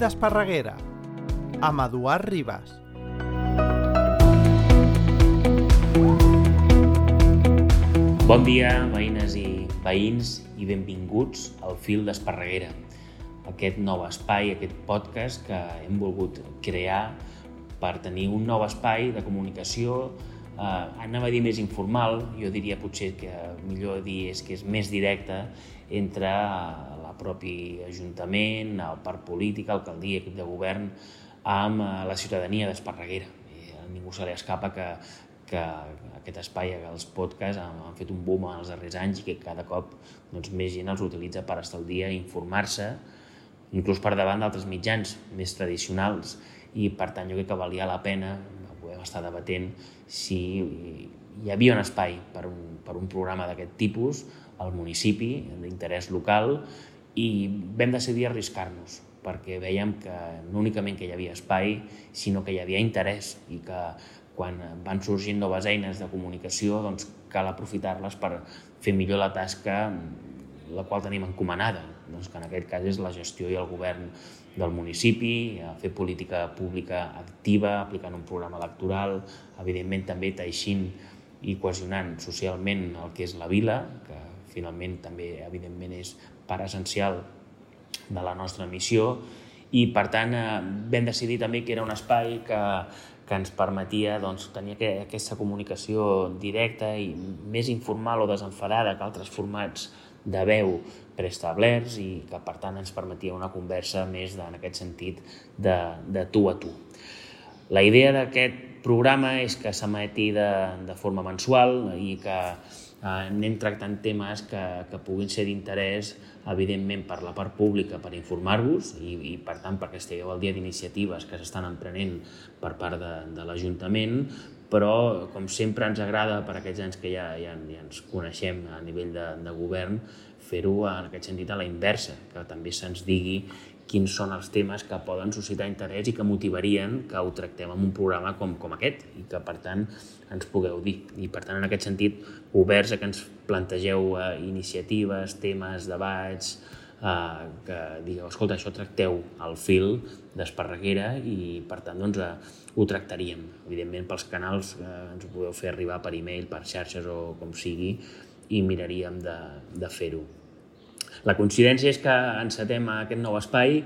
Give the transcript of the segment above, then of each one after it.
d'Esparreguera, amb Eduard Ribas. Bon dia, veïnes i veïns, i benvinguts al Fil d'Esparreguera, aquest nou espai, aquest podcast que hem volgut crear per tenir un nou espai de comunicació, eh, anava a dir més informal, jo diria potser que millor dir és que és més directe entre propi Ajuntament, el parc polític, alcaldia, equip de govern, amb eh, la ciutadania d'Esparreguera. A ningú se li escapa que, que aquest espai, els podcasts, han, han fet un boom en els darrers anys i que cada cop doncs, més gent els utilitza per estar al dia i informar-se, inclús per davant d'altres mitjans més tradicionals. I per tant jo crec que valia la pena, podem estar debatent, si hi havia un espai per un, per un programa d'aquest tipus al municipi, d'interès local, i vam decidir arriscar-nos perquè veiem que no únicament que hi havia espai, sinó que hi havia interès i que quan van sorgint noves eines de comunicació, doncs cal aprofitar-les per fer millor la tasca la qual tenim encomanada, doncs que en aquest cas és la gestió i el govern del municipi, fer política pública activa, aplicant un programa electoral, evidentment també teixint i cohesionant socialment el que és la vila, que finalment també evidentment és part essencial de la nostra missió, i per tant vam decidir també que era un espai que, que ens permetia doncs, tenir aquesta comunicació directa i més informal o desenfadada que altres formats de veu preestablerts i que per tant ens permetia una conversa més en aquest sentit de, de tu a tu. La idea d'aquest programa és que s'emeti de, de forma mensual i que eh, anem tractant temes que, que puguin ser d'interès evidentment per la part pública per informar-vos i, i per tant perquè estigueu al dia d'iniciatives que s'estan emprenent per part de, de l'Ajuntament però com sempre ens agrada per aquests anys que ja, ja, ja ens coneixem a nivell de, de govern fer-ho en aquest sentit a la inversa, que també se'ns digui quins són els temes que poden suscitar interès i que motivarien que ho tractem en un programa com, com aquest i que, per tant, ens pugueu dir. I, per tant, en aquest sentit, oberts a que ens plantegeu eh, iniciatives, temes, debats, eh, que digueu, escolta, això tracteu al fil d'Esparreguera i, per tant, doncs, eh, ho tractaríem. Evidentment, pels canals eh, ens ho podeu fer arribar per e-mail, per xarxes o com sigui, i miraríem de, de fer-ho. La coincidència és que encetem aquest nou espai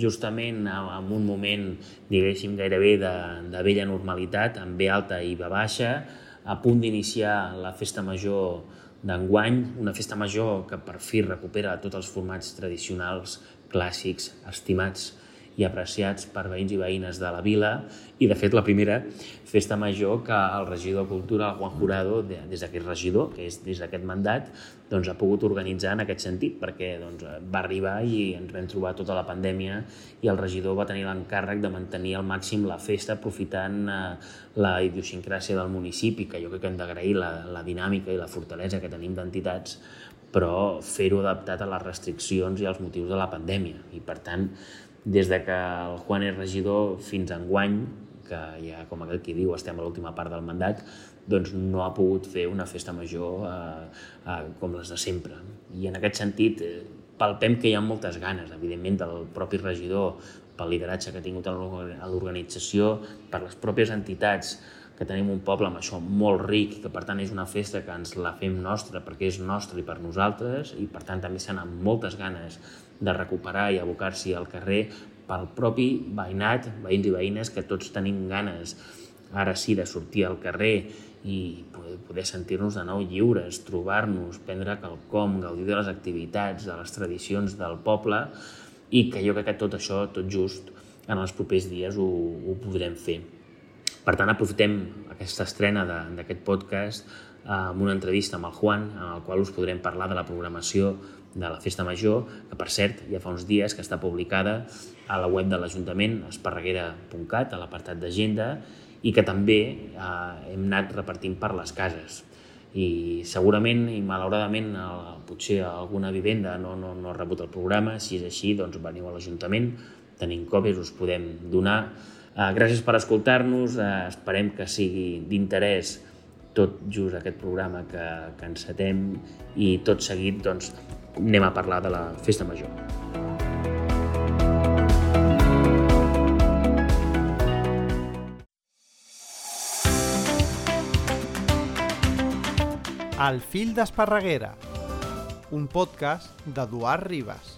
justament en un moment, diguéssim, gairebé de, de vella normalitat, amb B alta i B baixa, a punt d'iniciar la festa major d'enguany, una festa major que per fi recupera tots els formats tradicionals, clàssics, estimats i apreciats per veïns i veïnes de la vila i, de fet, la primera festa major que el regidor de Cultura, el Juan Jurado, des d'aquest regidor, que és des d'aquest mandat, doncs, ha pogut organitzar en aquest sentit, perquè doncs, va arribar i ens vam trobar tota la pandèmia i el regidor va tenir l'encàrrec de mantenir al màxim la festa aprofitant eh, la idiosincràsia del municipi, que jo crec que hem d'agrair la, la dinàmica i la fortalesa que tenim d'entitats, però fer-ho adaptat a les restriccions i als motius de la pandèmia. I, per tant, des de que el Juan és regidor fins a enguany, que ja, com aquell qui diu, estem a l'última part del mandat, doncs no ha pogut fer una festa major eh, eh, com les de sempre. I en aquest sentit, eh, palpem que hi ha moltes ganes, evidentment, del propi regidor, pel lideratge que ha tingut a l'organització, per les pròpies entitats, que tenim un poble amb això molt ric, que per tant és una festa que ens la fem nostra perquè és nostra i per nosaltres, i per tant també s'han amb moltes ganes de recuperar i abocar-s'hi al carrer pel propi veïnat, veïns i veïnes, que tots tenim ganes ara sí de sortir al carrer i poder, sentir-nos de nou lliures, trobar-nos, prendre quelcom, gaudir de les activitats, de les tradicions del poble i que jo crec que tot això, tot just, en els propers dies ho, ho podrem fer. Per tant, aprofitem aquesta estrena d'aquest podcast amb una entrevista amb el Juan, en el qual us podrem parlar de la programació de la Festa Major, que per cert ja fa uns dies que està publicada a la web de l'Ajuntament, esparreguera.cat, a l'apartat d'agenda, i que també eh, hem anat repartint per les cases. I segurament i malauradament eh, potser alguna vivenda no, no, no ha rebut el programa, si és així doncs veniu a l'Ajuntament, tenim còpies, us podem donar. Uh, gràcies per escoltar-nos, uh, esperem que sigui d'interès tot just aquest programa que, que encetem i tot seguit doncs, anem a parlar de la Festa Major. El fill d'Esparreguera, un podcast d'Eduard Ribas.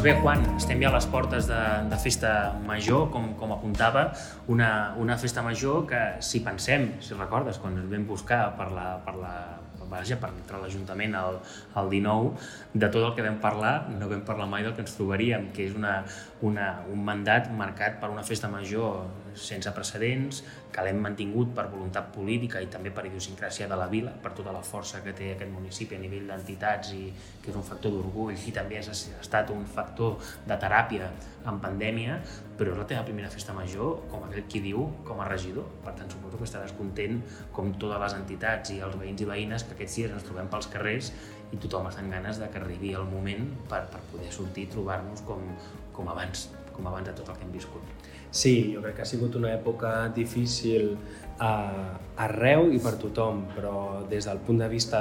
Doncs bé, Juan, estem ja a les portes de, de festa major, com, com apuntava, una, una festa major que, si pensem, si recordes, quan ens vam buscar per la, per la, vaja, per entrar a l'Ajuntament al, al 19, de tot el que vam parlar, no vam parlar mai del que ens trobaríem, que és una, una, un mandat marcat per una festa major sense precedents, que l'hem mantingut per voluntat política i també per idiosincràsia de la vila, per tota la força que té aquest municipi a nivell d'entitats i que és un factor d'orgull i també ha estat un factor de teràpia en pandèmia, però és la teva primera festa major, com aquell qui diu, com a regidor. Per tant, suposo que estaràs content, com totes les entitats i els veïns i veïnes, que aquests dies ens trobem pels carrers i tothom està en ganes de que arribi el moment per, per poder sortir i trobar-nos com, com abans, com abans de tot el que hem viscut. Sí, jo crec que ha sigut una època difícil uh, arreu i per tothom, però des del punt de vista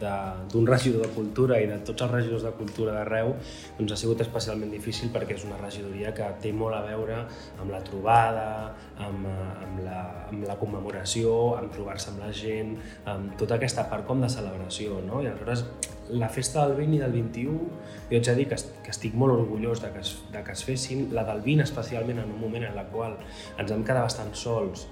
d'un regidor de cultura i de tots els regidors de cultura d'arreu, doncs ha sigut especialment difícil perquè és una regidoria que té molt a veure amb la trobada, amb, amb, la, amb la commemoració, amb trobar-se amb la gent, amb tota aquesta part com de celebració, no? I aleshores la festa del 20 i del 21, jo haig de dir que, que estic molt orgullós de que, es, de que es fessin, la del 20 especialment en un moment en el qual ens vam quedar bastant sols,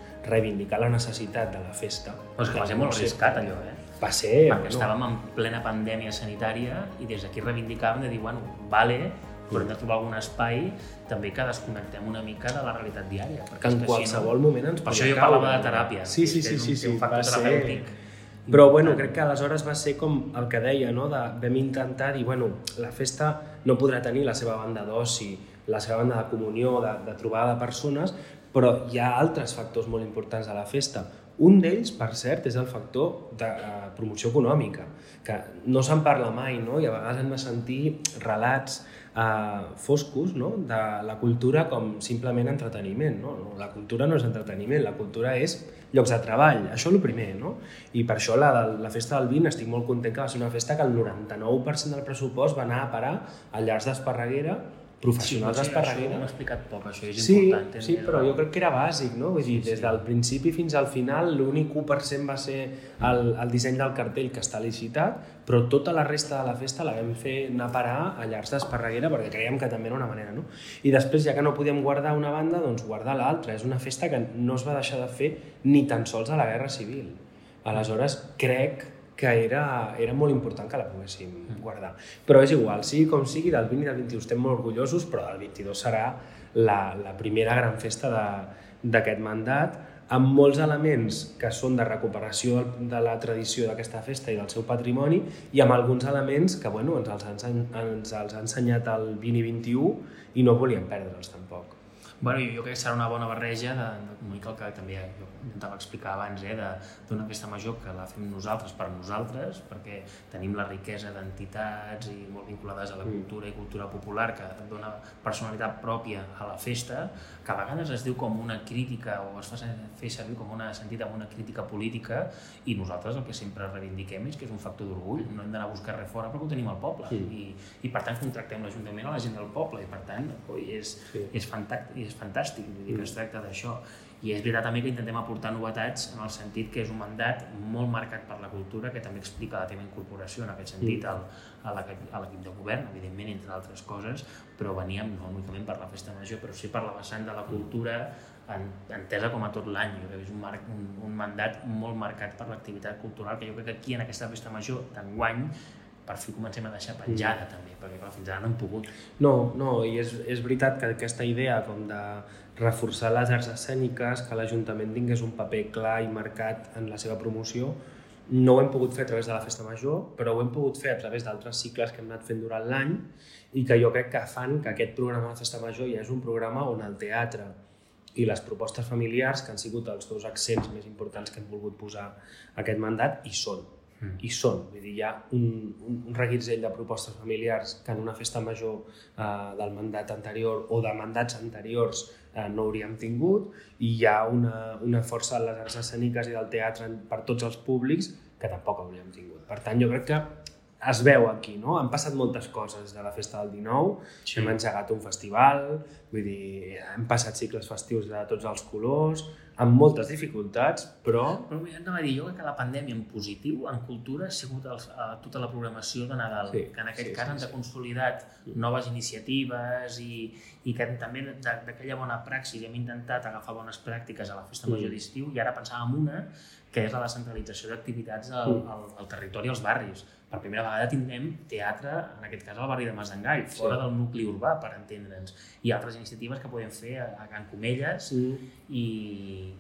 la necessitat de la festa. Però és que va ser molt arriscat allò, eh? Va ser... Perquè bueno. estàvem en plena pandèmia sanitària i des d'aquí reivindicàvem de dir, bueno, vale, però hem de trobar algun espai també que desconnectem una mica de la realitat diària. Perquè en qualsevol si no, moment ens Per això jo parlava de teràpia. Sí, sí, sí, sí, sí, un, factor terapèutic. Ser però bueno, crec que aleshores va ser com el que deia, no? de, vam intentar dir, bueno, la festa no podrà tenir la seva banda d'oci, la seva banda de comunió, de, de trobada de persones, però hi ha altres factors molt importants de la festa. Un d'ells, per cert, és el factor de uh, promoció econòmica, que no se'n parla mai, no? i a vegades hem de sentir relats uh, foscos no? de la cultura com simplement entreteniment. No? La cultura no és entreteniment, la cultura és llocs de treball, això és el primer, no? I per això la, la festa del 20 estic molt content que va ser una festa que el 99% del pressupost va anar a parar a Llars d'Esparreguera professionals sí, d'Esparreguera. Això ho explicat poc, això és sí, important. Sí, però jo crec que era bàsic, no? Vull dir, sí, des del principi fins al final l'únic 1% va ser el, el disseny del cartell que està licitat, però tota la resta de la festa la vam fer anar a parar a Llars d'Esparreguera perquè creiem que també era una manera, no? I després, ja que no podíem guardar una banda, doncs guardar l'altra. És una festa que no es va deixar de fer ni tan sols a la Guerra Civil. Aleshores, crec que era, era molt important que la poguéssim mm. guardar. Però és igual, sigui com sigui, del 20 i del 21 estem molt orgullosos, però del 22 serà la, la primera gran festa d'aquest mandat, amb molts elements que són de recuperació de la tradició d'aquesta festa i del seu patrimoni i amb alguns elements que bueno, ens, els han, ens els ha ensenyat el 20 i 21 i no volíem perdre'ls tampoc. Bueno, jo crec que serà una bona barreja de, de mica el que també jo intentava explicar abans, eh, d'una festa major que la fem nosaltres per nosaltres, perquè tenim la riquesa d'entitats i molt vinculades a la mm. cultura i cultura popular que dona personalitat pròpia a la festa, que a vegades es diu com una crítica o es fa fer servir com una sentit amb una crítica política i nosaltres el que sempre reivindiquem és que és un factor d'orgull, no hem d'anar a buscar res fora perquè ho tenim al poble sí. I, i per tant contractem l'Ajuntament a la gent del poble i per tant oi, és, sí. és fantàstic, és fantàstic, vull dir que es mm. tracta d'això. I és veritat també que intentem aportar novetats en el sentit que és un mandat molt marcat per la cultura, que també explica la teva incorporació en aquest sentit mm. al, a l'equip de govern, evidentment, entre altres coses, però veníem no únicament per la festa major, però sí per la vessant de la cultura en, entesa com a tot l'any. Jo crec que és un, mar, un, un mandat molt marcat per l'activitat cultural, que jo crec que aquí en aquesta festa major d'enguany per fi comencem a deixar penjada mm. també, perquè clar, fins ara no hem pogut. No, no, i és, és veritat que aquesta idea com de reforçar les arts escèniques, que l'Ajuntament tingués un paper clar i marcat en la seva promoció, no ho hem pogut fer a través de la Festa Major, però ho hem pogut fer a través d'altres cicles que hem anat fent durant l'any i que jo crec que fan que aquest programa de Festa Major ja és un programa on el teatre i les propostes familiars, que han sigut els dos accents més importants que hem volgut posar aquest mandat, hi són mm. i són. Vull dir, hi ha un, un, un reguitzell de propostes familiars que en una festa major eh, del mandat anterior o de mandats anteriors eh, no hauríem tingut i hi ha una, una força de les arts escèniques i del teatre per tots els públics que tampoc hauríem tingut. Per tant, jo crec que es veu aquí, no? Han passat moltes coses de la festa del 19, sí. hem engegat un festival, vull dir, hem passat cicles festius de tots els colors, amb moltes dificultats, però... Però anava a dir, jo crec que la pandèmia en positiu, en cultura, ha sigut els, uh, tota la programació de Nadal, sí, que en aquest sí, cas sí, ens ha consolidat sí. noves iniciatives i, i que també d'aquella bona praxis hem intentat agafar bones pràctiques a la Festa Major d'estiu i ara pensàvem una que és la descentralització d'activitats al, al, al territori, als barris. Per primera vegada tindrem teatre, en aquest cas al barri de Masdengall, fora sí. del nucli urbà, per entendre'ns, i altres iniciatives que podem fer a, a Can Comelles mm. i,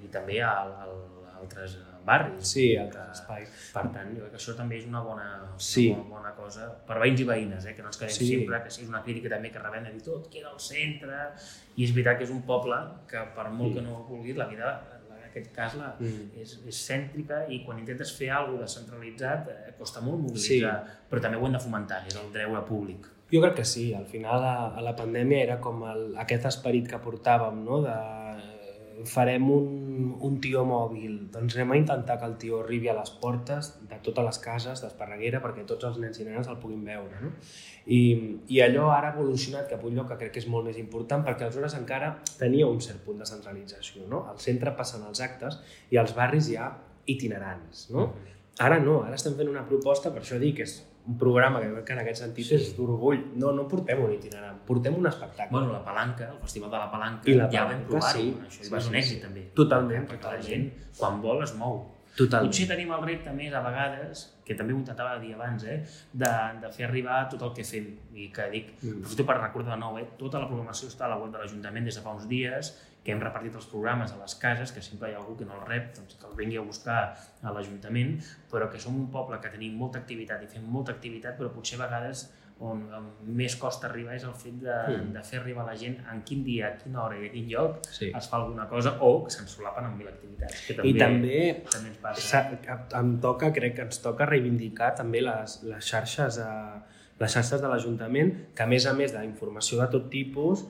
i també a, a, a altres barris. Sí, altres espais. Per tant, jo crec que això també és una bona, sí. una bona, bona cosa per veïns i veïnes, eh? que no ens quedem sí. sempre, que sí, és una crítica també que rebem de dir tot queda al centre, i és veritat que és un poble que per molt sí. que no ho vulgui, la vida aquest cas la, mm. és, és cèntrica i quan intentes fer alguna cosa descentralitzat eh, costa molt mobilitzar, sí. però també ho hem de fomentar, és el dreure públic. Jo crec que sí, al final a, a la pandèmia era com el, aquest esperit que portàvem, no? de farem un, un tio mòbil, doncs anem a intentar que el tio arribi a les portes de totes les cases d'Esparreguera perquè tots els nens i nenes el puguin veure. No? I, I allò ara ha evolucionat cap a un lloc que crec que és molt més important perquè aleshores encara tenia un cert punt de centralització. No? Al centre passen els actes i als barris hi ha itinerants. No? Mm-hmm. Ara no, ara estem fent una proposta, per això dic que és un programa que crec que en aquest sentit sí. és d'orgull. No, no portem un itinerant, portem un espectacle. Bueno, la Palanca, el Festival de la Palanca, I la ja vam provar-ho, sí. això sí, va ser un èxit sí. també. Totalment. Perquè totalment. la gent, quan vol, es mou. Totalment. Potser tenim el repte més a vegades, que també ho intentava dir abans, eh, de, de fer arribar tot el que fem. I que dic, mm. aprofito per recordar de nou, eh, tota la programació està a la web de l'Ajuntament des de fa uns dies, que hem repartit els programes a les cases, que sempre hi ha algú que no el rep, doncs que el vingui a buscar a l'Ajuntament, però que som un poble que tenim molta activitat i fem molta activitat, però potser a vegades on, on més costa arribar és el fet de, mm. de fer arribar la gent en quin dia, a quina hora i a quin lloc sí. es fa alguna cosa o que se'n solapen amb mil activitats. Que també, I també, també ens passa. em toca, crec que ens toca reivindicar també les, les xarxes a, les xarxes de l'Ajuntament, que a més a més d'informació de tot tipus,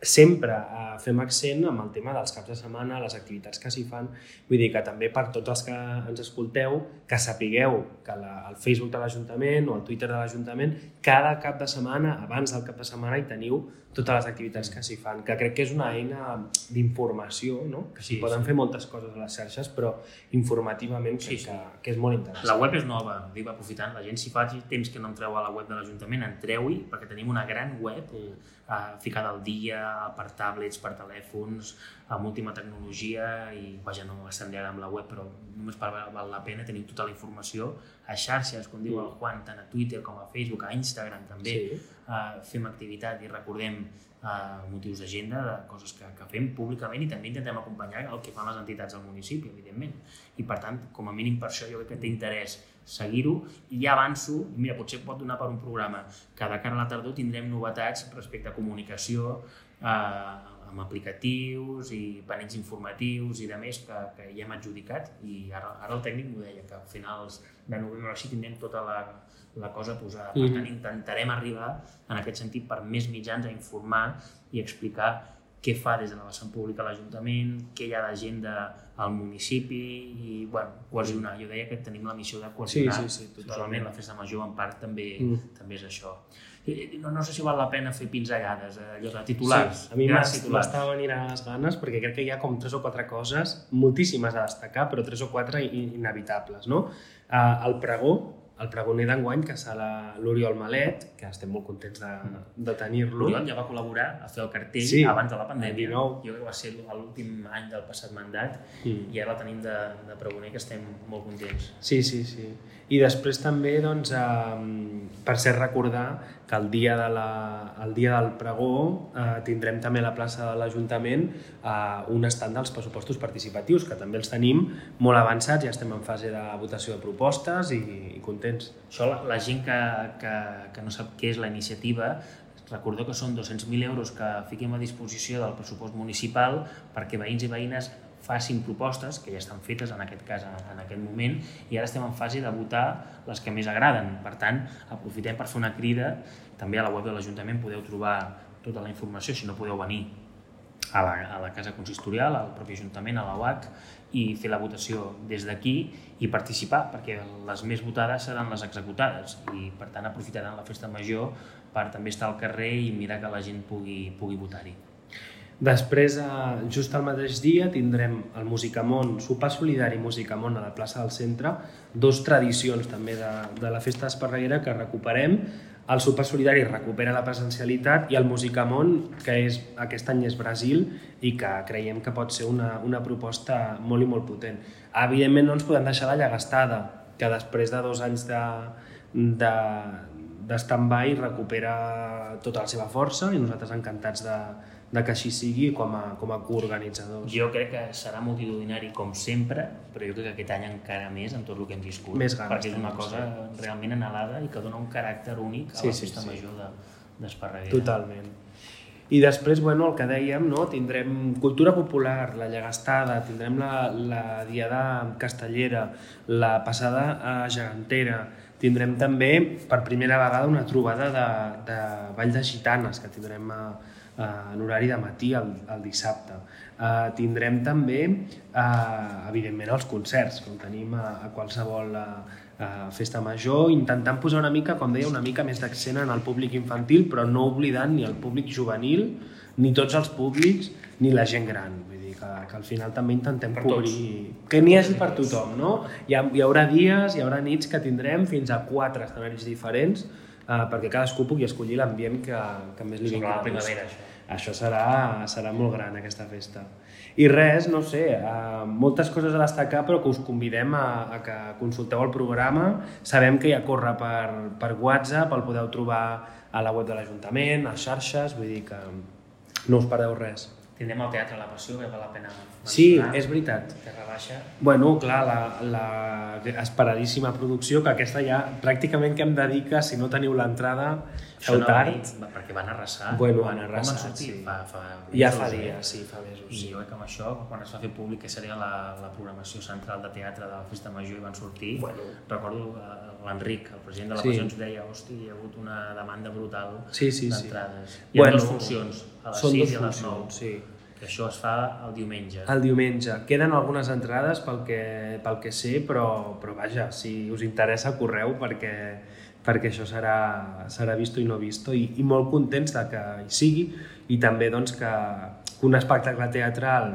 sempre eh, fem accent amb el tema dels caps de setmana, les activitats que s'hi fan. Vull dir que també per tots els que ens escolteu, que sapigueu que la, el Facebook de l'Ajuntament o el Twitter de l'Ajuntament, cada cap de setmana, abans del cap de setmana, hi teniu totes les activitats que s'hi fan, que crec que és una eina d'informació, no? que s'hi sí, poden sí. fer moltes coses a les xarxes, però informativament sí, sí. Que, que és molt interessant. La web és nova, dic, aprofitant, la gent si fa temps que no entreu a la web de l'Ajuntament, entreu-hi, perquè tenim una gran web uh, ficada al dia, per tablets, per telèfons, amb última tecnologia i, vaja, no estendré amb la web, però només per val la pena tenir tota la informació a xarxes, com diu el mm. Juan, tant a Twitter com a Facebook, a Instagram també, sí. uh, fem activitat i recordem uh, motius d'agenda, de coses que, que fem públicament i també intentem acompanyar el que fan les entitats del municipi, evidentment. I per tant, com a mínim per això jo crec que té interès seguir-ho i ja avanço, mira, potser pot donar per un programa que de cara a la tardor tindrem novetats respecte a comunicació, eh, amb aplicatius i panells informatius i de més que, que ja hem adjudicat i ara, ara el tècnic m'ho deia, que a finals de novembre així tindrem tota la, la cosa posada. Per tant, mm-hmm. intentarem arribar en aquest sentit per més mitjans a informar i explicar què fa des de la vessant pública l'Ajuntament, què hi ha d'agenda al municipi i bueno, cohesionar. Jo deia que tenim la missió de cohesionar sí, sí, sí, totalment. La festa major en part també, mm. també és això no, no sé si val la pena fer pinzellades, eh, allò de titulars. Sí, a mi m'estava venint a les ganes perquè crec que hi ha com tres o quatre coses, moltíssimes a destacar, però tres o quatre inevitables. No? Uh, el pregó, el pregoner d'enguany, que serà l'Oriol Malet, que estem molt contents de, de tenir-lo. L'Oriol ja va col·laborar a fer el cartell sí, abans de la pandèmia. 19. Jo crec que va ser l'últim any del passat mandat mm. i ara la tenim de, de pregoner, que estem molt contents. Sí, sí, sí. I després també, doncs, eh, per ser recordar que el dia, de la, el dia del pregó eh, tindrem també a la plaça de l'Ajuntament eh, un estant dels pressupostos participatius, que també els tenim molt avançats, ja estem en fase de votació de propostes i, i contents. Això, la, la gent que, que, que no sap què és la iniciativa, recordeu que són 200.000 euros que fiquem a disposició del pressupost municipal perquè veïns i veïnes facin propostes, que ja estan fetes en aquest cas en aquest moment, i ara estem en fase de votar les que més agraden. Per tant, aprofitem per fer una crida, també a la web de l'Ajuntament podeu trobar tota la informació, si no podeu venir a la, a la Casa Consistorial, al propi Ajuntament, a la UAC, i fer la votació des d'aquí i participar, perquè les més votades seran les executades i per tant aprofitaran la festa major per també estar al carrer i mirar que la gent pugui, pugui votar-hi. Després, eh, just al mateix dia, tindrem el Musicamont, sopar solidari Musicamont a la plaça del centre, dos tradicions també de, de la festa d'Esparreguera que recuperem. El sopar solidari recupera la presencialitat i el Musicamont, que és, aquest any és Brasil i que creiem que pot ser una, una proposta molt i molt potent. Evidentment no ens podem deixar la llagastada, que després de dos anys de, de, de stand-by recupera tota la seva força i nosaltres encantats de, de que així sigui com a, com a coorganitzadors. Jo crec que serà multitudinari com sempre, però jo crec que aquest any encara més amb tot el que hem viscut. Més ganes perquè és una cosa realment anhelada i que dona un caràcter únic a Sí, la sí, festa sí. major de- d'Esparreguera. Totalment. I després, bueno, el que dèiem, no? tindrem cultura popular, la llagastada, tindrem la, la diada castellera, la passada a gegantera, tindrem també per primera vegada una trobada de, de Vall de Gitanes que tindrem a, en horari de matí el, el dissabte. Uh, tindrem també, uh, evidentment, els concerts, com tenim a, a qualsevol uh, uh, festa major, intentant posar una mica, com deia, una mica més d'accent en el públic infantil, però no oblidant ni el públic juvenil, ni tots els públics, ni la gent gran. Vull dir que, que al final també intentem Per cobrir... Que n'hi hagi per tothom, no? Hi, ha, hi haurà dies, hi haurà nits que tindrem fins a quatre escenaris diferents uh, perquè cadascú pugui escollir l'ambient que, que més li Sobre vingui la de gust. primavera, això. Això serà, serà molt gran, aquesta festa. I res, no sé, uh, moltes coses a destacar, però que us convidem a, a que consulteu el programa. Sabem que ja corre per, per WhatsApp, el podeu trobar a la web de l'Ajuntament, a xarxes, vull dir que no us perdeu res. Tindrem el Teatre La Passió, que val la pena Sí, mencionar. és veritat. Terra Baixa. Bueno, clar, la, la esperadíssima producció, que aquesta ja pràcticament que em dedica, si no teniu l'entrada, Això no va tard. dir, perquè van arrasar. Bueno, arrasat, sortir? sí. Fa, fa Ja mesos, fa eh? dies, sí, fa mesos. I Sí. jo crec que amb això, quan es va fer públic que seria la, la programació central de teatre de la Festa Major i van sortir, Bueno. recordo eh, l'Enric, el president de la Sí. Passió, ens deia hòstia, hi ha hagut una demanda brutal Sí, sí, sí. d'entrades. Hi ha Bueno, dues funcions, a les Són 6 dues i a les 9, funcions, sí. que això es fa el diumenge. El diumenge. Queden algunes entrades pel que, pel que sé, però, però vaja, si us interessa, correu perquè, perquè això serà, serà visto i no visto i, i molt contents de que hi sigui i també doncs, que, que un espectacle teatral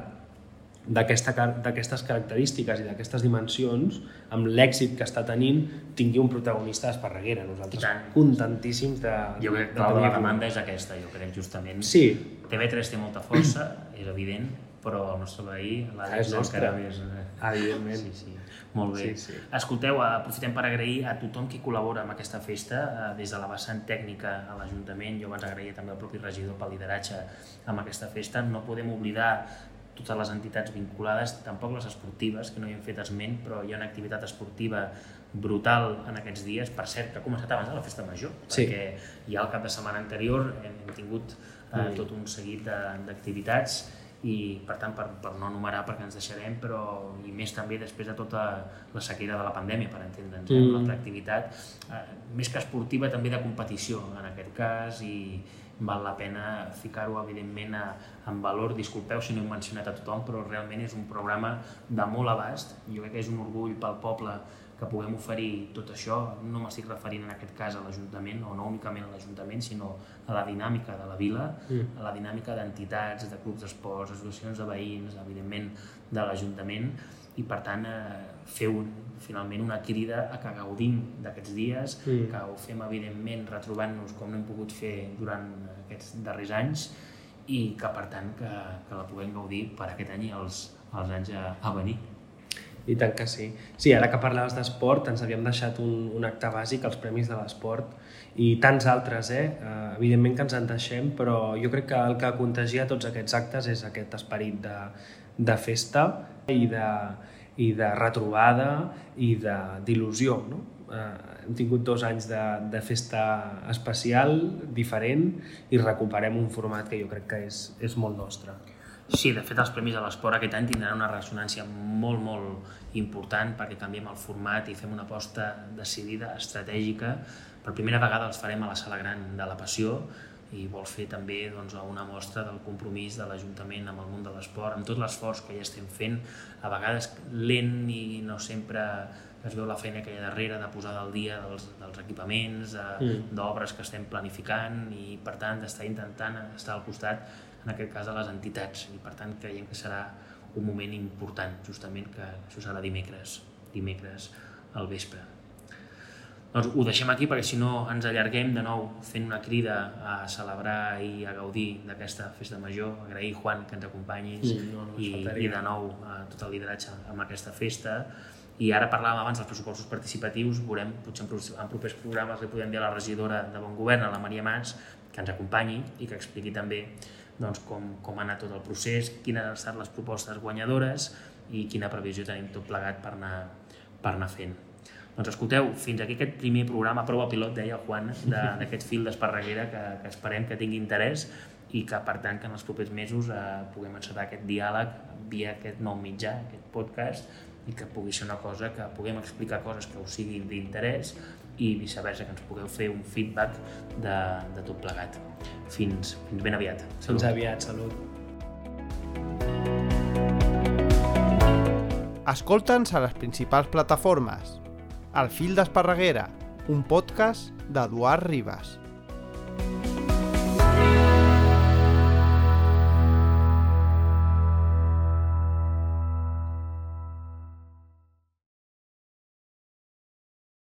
d'aquestes característiques i d'aquestes dimensions, amb l'èxit que està tenint, tingui un protagonista d'Esparreguera. Nosaltres tant. contentíssims de, Jo crec que de la, demanda és aquesta, jo crec, justament. Sí, TV3 té molta força, és evident, però el nostre veí, l'Àlex, encara més... eh, evidentment. Sí, sí. Molt bé. Sí, sí. Escolteu, aprofitem per agrair a tothom qui col·labora amb aquesta festa, eh, des de la vessant tècnica a l'Ajuntament, jo abans agraïa també al propi regidor pel lideratge amb aquesta festa. No podem oblidar totes les entitats vinculades, tampoc les esportives, que no hi hem fet esment, però hi ha una activitat esportiva brutal en aquests dies, per cert, que ha començat abans de la festa major, Sí. perquè ja el cap de setmana anterior hem, hem tingut eh, tot un seguit d'activitats i per tant per, per no enumerar perquè ens deixarem però i més també després de tota la sequera de la pandèmia per entendre'ns, mm. Mm. una altra activitat eh, més que esportiva també de competició en aquest cas i val la pena ficar-ho evidentment a, en valor, disculpeu si no he mencionat a tothom però realment és un programa de molt abast, jo crec que és un orgull pel poble que puguem oferir tot això, no m'estic referint en aquest cas a l'Ajuntament, o no únicament a l'Ajuntament, sinó a la dinàmica de la vila, Mm. a la dinàmica d'entitats, de clubs d'esports, associacions de veïns, evidentment de l'Ajuntament, i per tant eh, fer un, finalment una crida a que gaudim d'aquests dies, Mm. que ho fem evidentment retrobant-nos com no hem pogut fer durant aquests darrers anys i que per tant que, que la puguem gaudir per aquest any i els, els anys a, a venir. I tant que sí. Sí, ara que parlaves d'esport, ens havíem deixat un, un acte bàsic, els Premis de l'Esport, i tants altres, eh? Uh, evidentment que ens en deixem, però jo crec que el que contagia tots aquests actes és aquest esperit de, de festa i de, i de retrobada i d'il·lusió, no? Uh, hem tingut dos anys de, de festa especial, diferent, i recuperem un format que jo crec que és, és molt nostre. Sí, de fet els Premis de l'Esport aquest any tindran una ressonància molt, molt important perquè canviem el format i fem una aposta decidida, estratègica. Per primera vegada els farem a la Sala Gran de la Passió i vol fer també doncs, una mostra del compromís de l'Ajuntament amb el món de l'esport, amb tot l'esforç que ja estem fent, a vegades lent i no sempre es veu la feina que hi ha darrere de posar al dia dels, dels equipaments, mm. d'obres que estem planificant i per tant d'estar intentant estar al costat en aquest cas a les entitats. I per tant creiem que serà un moment important justament que això serà dimecres dimecres al vespre. Doncs ho deixem aquí perquè si no ens allarguem de nou fent una crida a celebrar i a gaudir d'aquesta festa major. Agrair Juan que ens acompanyis mm, no, no, i, i de nou a tot el lideratge amb aquesta festa. I ara parlàvem abans dels pressupostos participatius, veurem, potser en propers programes li podem dir a la regidora de Bon Govern, a la Maria Mas, que ens acompanyi i que expliqui també doncs, com, com ha anat tot el procés, quines han estat les propostes guanyadores i quina previsió tenim tot plegat per anar, per anar fent. Doncs escolteu, fins aquí aquest primer programa, prova pilot, deia Juan, d'aquest fil d'esparreguera que, que esperem que tingui interès i que per tant que en els propers mesos eh, puguem encetar aquest diàleg via aquest nou mitjà, aquest podcast i que pugui ser una cosa que puguem explicar coses que us siguin d'interès i viceversa, que ens pugueu fer un feedback de, de tot plegat. Fins, fins ben aviat. Salut. Fins aviat, salut. Escolta'ns a les principals plataformes. El fil d'Esparreguera, un podcast d'Eduard Ribas.